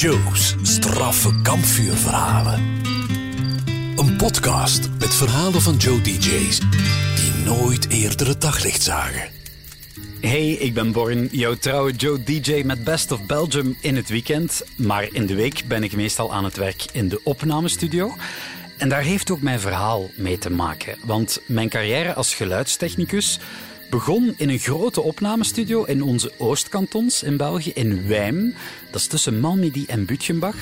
Joe's straffe kampvuurverhalen. Een podcast met verhalen van Joe DJ's die nooit eerder het daglicht zagen. Hey, ik ben Born, jouw trouwe Joe DJ met Best of Belgium in het weekend. Maar in de week ben ik meestal aan het werk in de opnamestudio. En daar heeft ook mijn verhaal mee te maken. Want mijn carrière als geluidstechnicus begon in een grote opnamestudio in onze Oostkantons in België, in Wijm. Dat is tussen Malmedy en Butgenbach.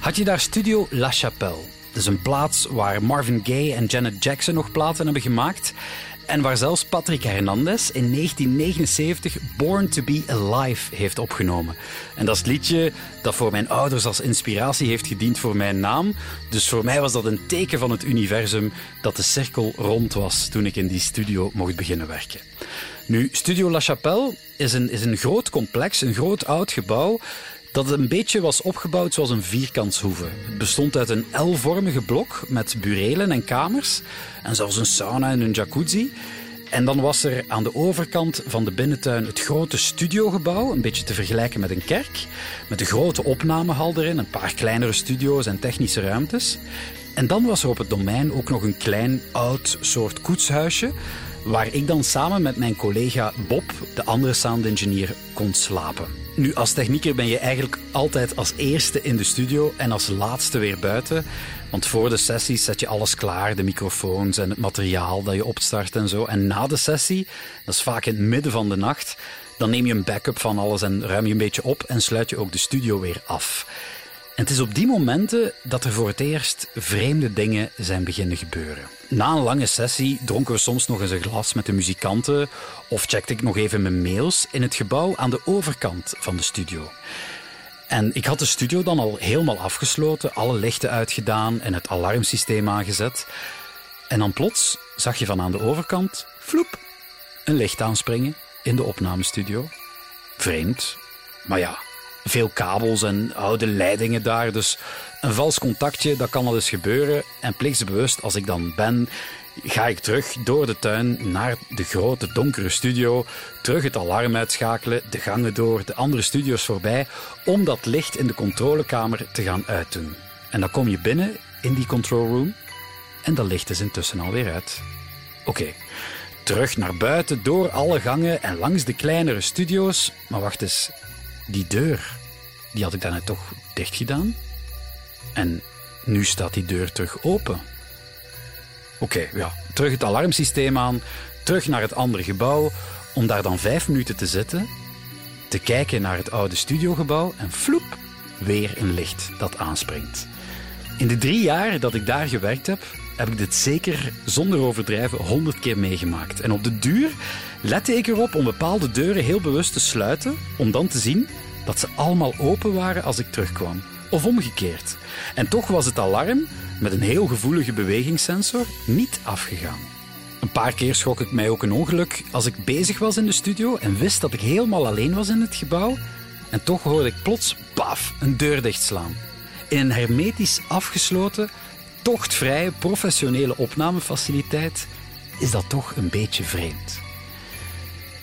Had je daar studio La Chapelle. Dat is een plaats waar Marvin Gaye en Janet Jackson nog platen hebben gemaakt. En waar zelfs Patrick Hernandez in 1979 Born to Be Alive heeft opgenomen. En dat is het liedje dat voor mijn ouders als inspiratie heeft gediend voor mijn naam. Dus voor mij was dat een teken van het universum dat de cirkel rond was toen ik in die studio mocht beginnen werken. Nu, Studio La Chapelle is een, is een groot complex, een groot oud gebouw dat een beetje was opgebouwd zoals een vierkantshoeve. Het bestond uit een L-vormige blok met burelen en kamers en zelfs een sauna en een jacuzzi. En dan was er aan de overkant van de binnentuin het grote studiogebouw, een beetje te vergelijken met een kerk, met een grote opnamehal erin, een paar kleinere studio's en technische ruimtes. En dan was er op het domein ook nog een klein oud soort koetshuisje, waar ik dan samen met mijn collega Bob, de andere sound engineer, kon slapen. Nu, als technieker ben je eigenlijk altijd als eerste in de studio en als laatste weer buiten. Want voor de sessies zet je alles klaar, de microfoons en het materiaal dat je opstart en zo. En na de sessie, dat is vaak in het midden van de nacht, dan neem je een backup van alles en ruim je een beetje op en sluit je ook de studio weer af. En het is op die momenten dat er voor het eerst vreemde dingen zijn beginnen gebeuren. Na een lange sessie dronken we soms nog eens een glas met de muzikanten of checkte ik nog even mijn mails in het gebouw aan de overkant van de studio. En ik had de studio dan al helemaal afgesloten, alle lichten uitgedaan en het alarmsysteem aangezet. En dan plots zag je van aan de overkant, vloep, een licht aanspringen in de opnamestudio. Vreemd, maar ja, veel kabels en oude leidingen daar. Dus een vals contactje, dat kan wel eens gebeuren. En plichtsbewust, als ik dan ben, ga ik terug door de tuin naar de grote donkere studio. Terug het alarm uitschakelen, de gangen door, de andere studio's voorbij. Om dat licht in de controlekamer te gaan uitdoen. En dan kom je binnen in die control room. En dat licht is intussen alweer uit. Oké. Terug naar buiten, door alle gangen en langs de kleinere studio's. Maar wacht eens, die deur, die had ik daarnet toch dicht gedaan. En nu staat die deur terug open. Oké, ja, terug het alarmsysteem aan, terug naar het andere gebouw, om daar dan vijf minuten te zitten, te kijken naar het oude studiogebouw en floep, weer een licht dat aanspringt. In de drie jaar dat ik daar gewerkt heb, heb ik dit zeker zonder overdrijven honderd keer meegemaakt. En op de duur lette ik erop om bepaalde deuren heel bewust te sluiten, om dan te zien dat ze allemaal open waren als ik terugkwam. Of omgekeerd. En toch was het alarm, met een heel gevoelige bewegingssensor, niet afgegaan. Een paar keer schrok ik mij ook een ongeluk als ik bezig was in de studio en wist dat ik helemaal alleen was in het gebouw. En toch hoorde ik plots, paf, een deur dichtslaan. In een hermetisch afgesloten, tochtvrije, professionele opnamefaciliteit is dat toch een beetje vreemd.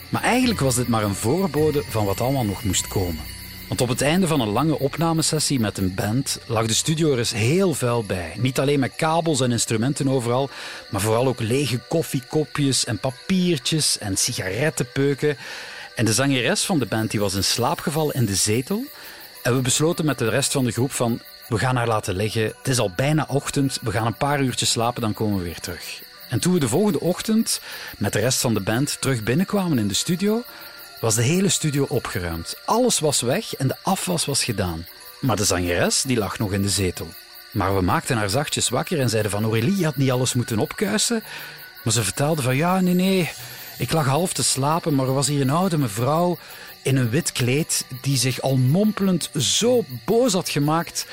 Maar eigenlijk was dit maar een voorbode van wat allemaal nog moest komen. Want op het einde van een lange opnamesessie met een band lag de studio er eens heel vuil bij. Niet alleen met kabels en instrumenten overal, maar vooral ook lege koffiekopjes en papiertjes en sigarettenpeuken. En de zangeres van de band die was in slaap gevallen in de zetel. En we besloten met de rest van de groep van, we gaan haar laten liggen. Het is al bijna ochtend, we gaan een paar uurtjes slapen, dan komen we weer terug. En toen we de volgende ochtend met de rest van de band terug binnenkwamen in de studio, was de hele studio opgeruimd. Alles was weg en de afwas was gedaan. Maar de zangeres die lag nog in de zetel. Maar we maakten haar zachtjes wakker en zeiden van Aurélie, je had niet alles moeten opkuisen. Maar ze vertelde van ja, nee, nee, ik lag half te slapen, maar er was hier een oude mevrouw in een wit kleed die zich al mompelend zo boos had gemaakt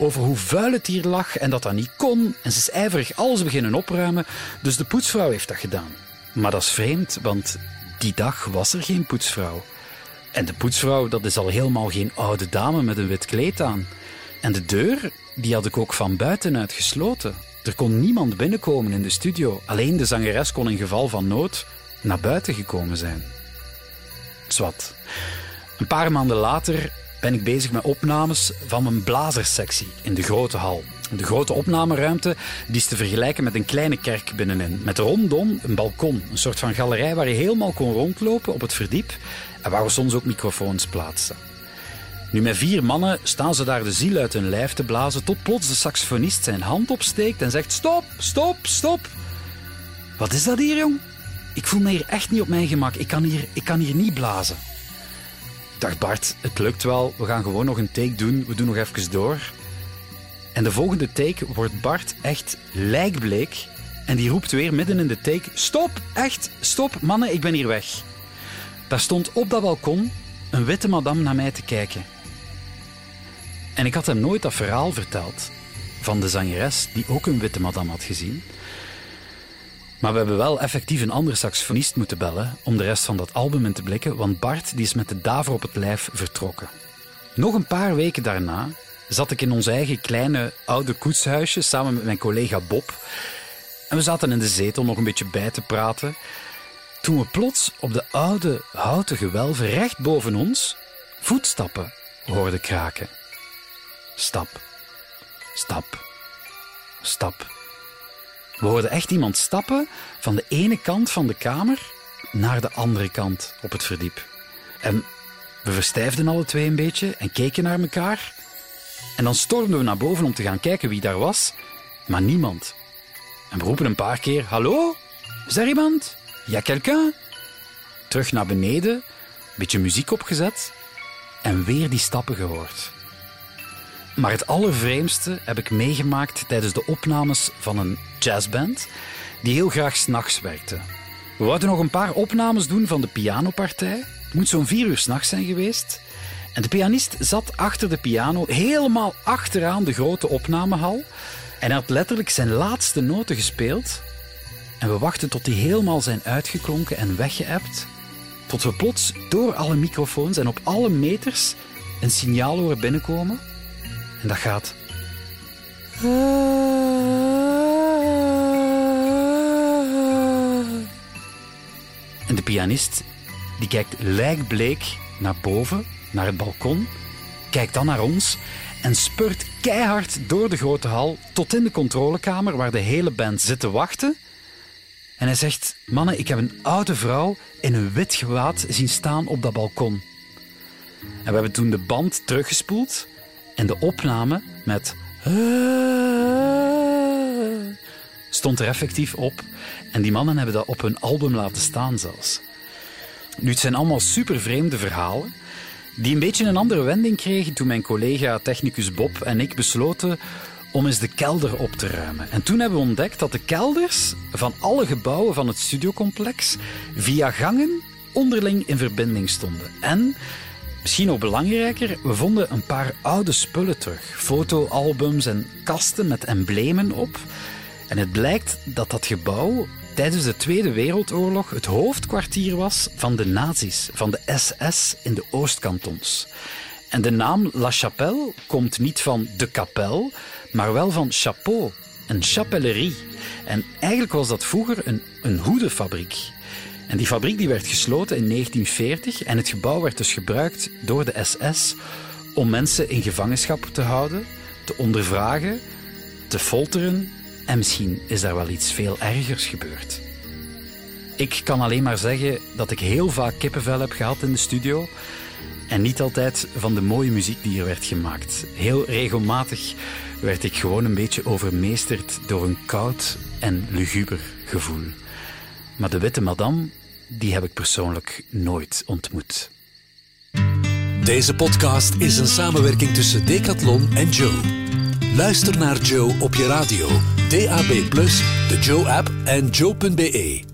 over hoe vuil het hier lag en dat dat niet kon. En ze is ijverig alles beginnen opruimen, dus de poetsvrouw heeft dat gedaan. Maar dat is vreemd, want die dag was er geen poetsvrouw. En de poetsvrouw, dat is al helemaal geen oude dame met een wit kleed aan. En de deur, die had ik ook van buitenuit gesloten. Er kon niemand binnenkomen in de studio. Alleen de zangeres kon in geval van nood naar buiten gekomen zijn. Zwat. Een paar maanden later ben ik bezig met opnames van mijn blazerssectie in de grote hal. De grote opnameruimte die is te vergelijken met een kleine kerk binnenin. Met rondom een balkon, een soort van galerij waar je helemaal kon rondlopen op het verdiep en waar we soms ook microfoons plaatsen. Nu met vier mannen staan ze daar de ziel uit hun lijf te blazen tot plots de saxofonist zijn hand opsteekt en zegt stop, stop, stop. Wat is dat hier, jong? Ik voel me hier echt niet op mijn gemak. Ik kan hier, ik kan hier niet blazen. Dacht, Bart, het lukt wel. We gaan gewoon nog een take doen. We doen nog even door. En de volgende take wordt Bart echt lijkbleek. En die roept weer midden in de take: Stop, echt, stop, mannen, ik ben hier weg. Daar stond op dat balkon een witte madame naar mij te kijken. En ik had hem nooit dat verhaal verteld van de zangeres die ook een witte madame had gezien. Maar we hebben wel effectief een andere saxofonist moeten bellen om de rest van dat album in te blikken, want Bart die is met de daver op het lijf vertrokken. Nog een paar weken daarna zat ik in ons eigen kleine oude koetshuisje samen met mijn collega Bob. En we zaten in de zetel nog een beetje bij te praten. Toen we plots op de oude houten gewelven recht boven ons voetstappen hoorden kraken. Stap, stap, stap. We hoorden echt iemand stappen van de ene kant van de kamer naar de andere kant op het verdiep. En we verstijfden alle twee een beetje en keken naar elkaar. En dan stormden we naar boven om te gaan kijken wie daar was, maar niemand. En we roepen een paar keer: Hallo? Is er iemand? Ja, quelqu'un? Terug naar beneden, beetje muziek opgezet en weer die stappen gehoord. Maar het allervreemdste heb ik meegemaakt tijdens de opnames van een jazzband die heel graag s'nachts werkte. We wouden nog een paar opnames doen van de pianopartij. Het moet zo'n vier uur s'nachts zijn geweest. En de pianist zat achter de piano, helemaal achteraan de grote opnamehal. En had letterlijk zijn laatste noten gespeeld. En we wachten tot die helemaal zijn uitgeklonken en weggeëpt. Tot we plots door alle microfoons en op alle meters een signaal horen binnenkomen. En dat gaat. En de pianist die kijkt lijkbleek naar boven, naar het balkon, kijkt dan naar ons en spurt keihard door de grote hal tot in de controlekamer waar de hele band zit te wachten. En hij zegt: Mannen, ik heb een oude vrouw in een wit gewaad zien staan op dat balkon. En we hebben toen de band teruggespoeld en de opname met stond er effectief op. En die mannen hebben dat op hun album laten staan zelfs. Nu, het zijn allemaal super vreemde verhalen. Die een beetje een andere wending kregen toen mijn collega technicus Bob en ik besloten om eens de kelder op te ruimen. En toen hebben we ontdekt dat de kelders van alle gebouwen van het studiocomplex via gangen onderling in verbinding stonden. En Misschien nog belangrijker, we vonden een paar oude spullen terug. Fotoalbums en kasten met emblemen op. En het blijkt dat dat gebouw tijdens de Tweede Wereldoorlog het hoofdkwartier was van de nazi's, van de SS in de Oostkantons. En de naam La Chapelle komt niet van de kapel, maar wel van chapeau, een chapellerie. En eigenlijk was dat vroeger een, een hoedenfabriek. En die fabriek die werd gesloten in 1940 en het gebouw werd dus gebruikt door de SS om mensen in gevangenschap te houden, te ondervragen, te folteren en misschien is daar wel iets veel ergers gebeurd. Ik kan alleen maar zeggen dat ik heel vaak kippenvel heb gehad in de studio en niet altijd van de mooie muziek die er werd gemaakt. Heel regelmatig werd ik gewoon een beetje overmeesterd door een koud en luguber gevoel. Maar de witte madame die heb ik persoonlijk nooit ontmoet. Deze podcast is een samenwerking tussen Decathlon en Joe. Luister naar Joe op je radio, DAB+, de Joe-app en joe.be.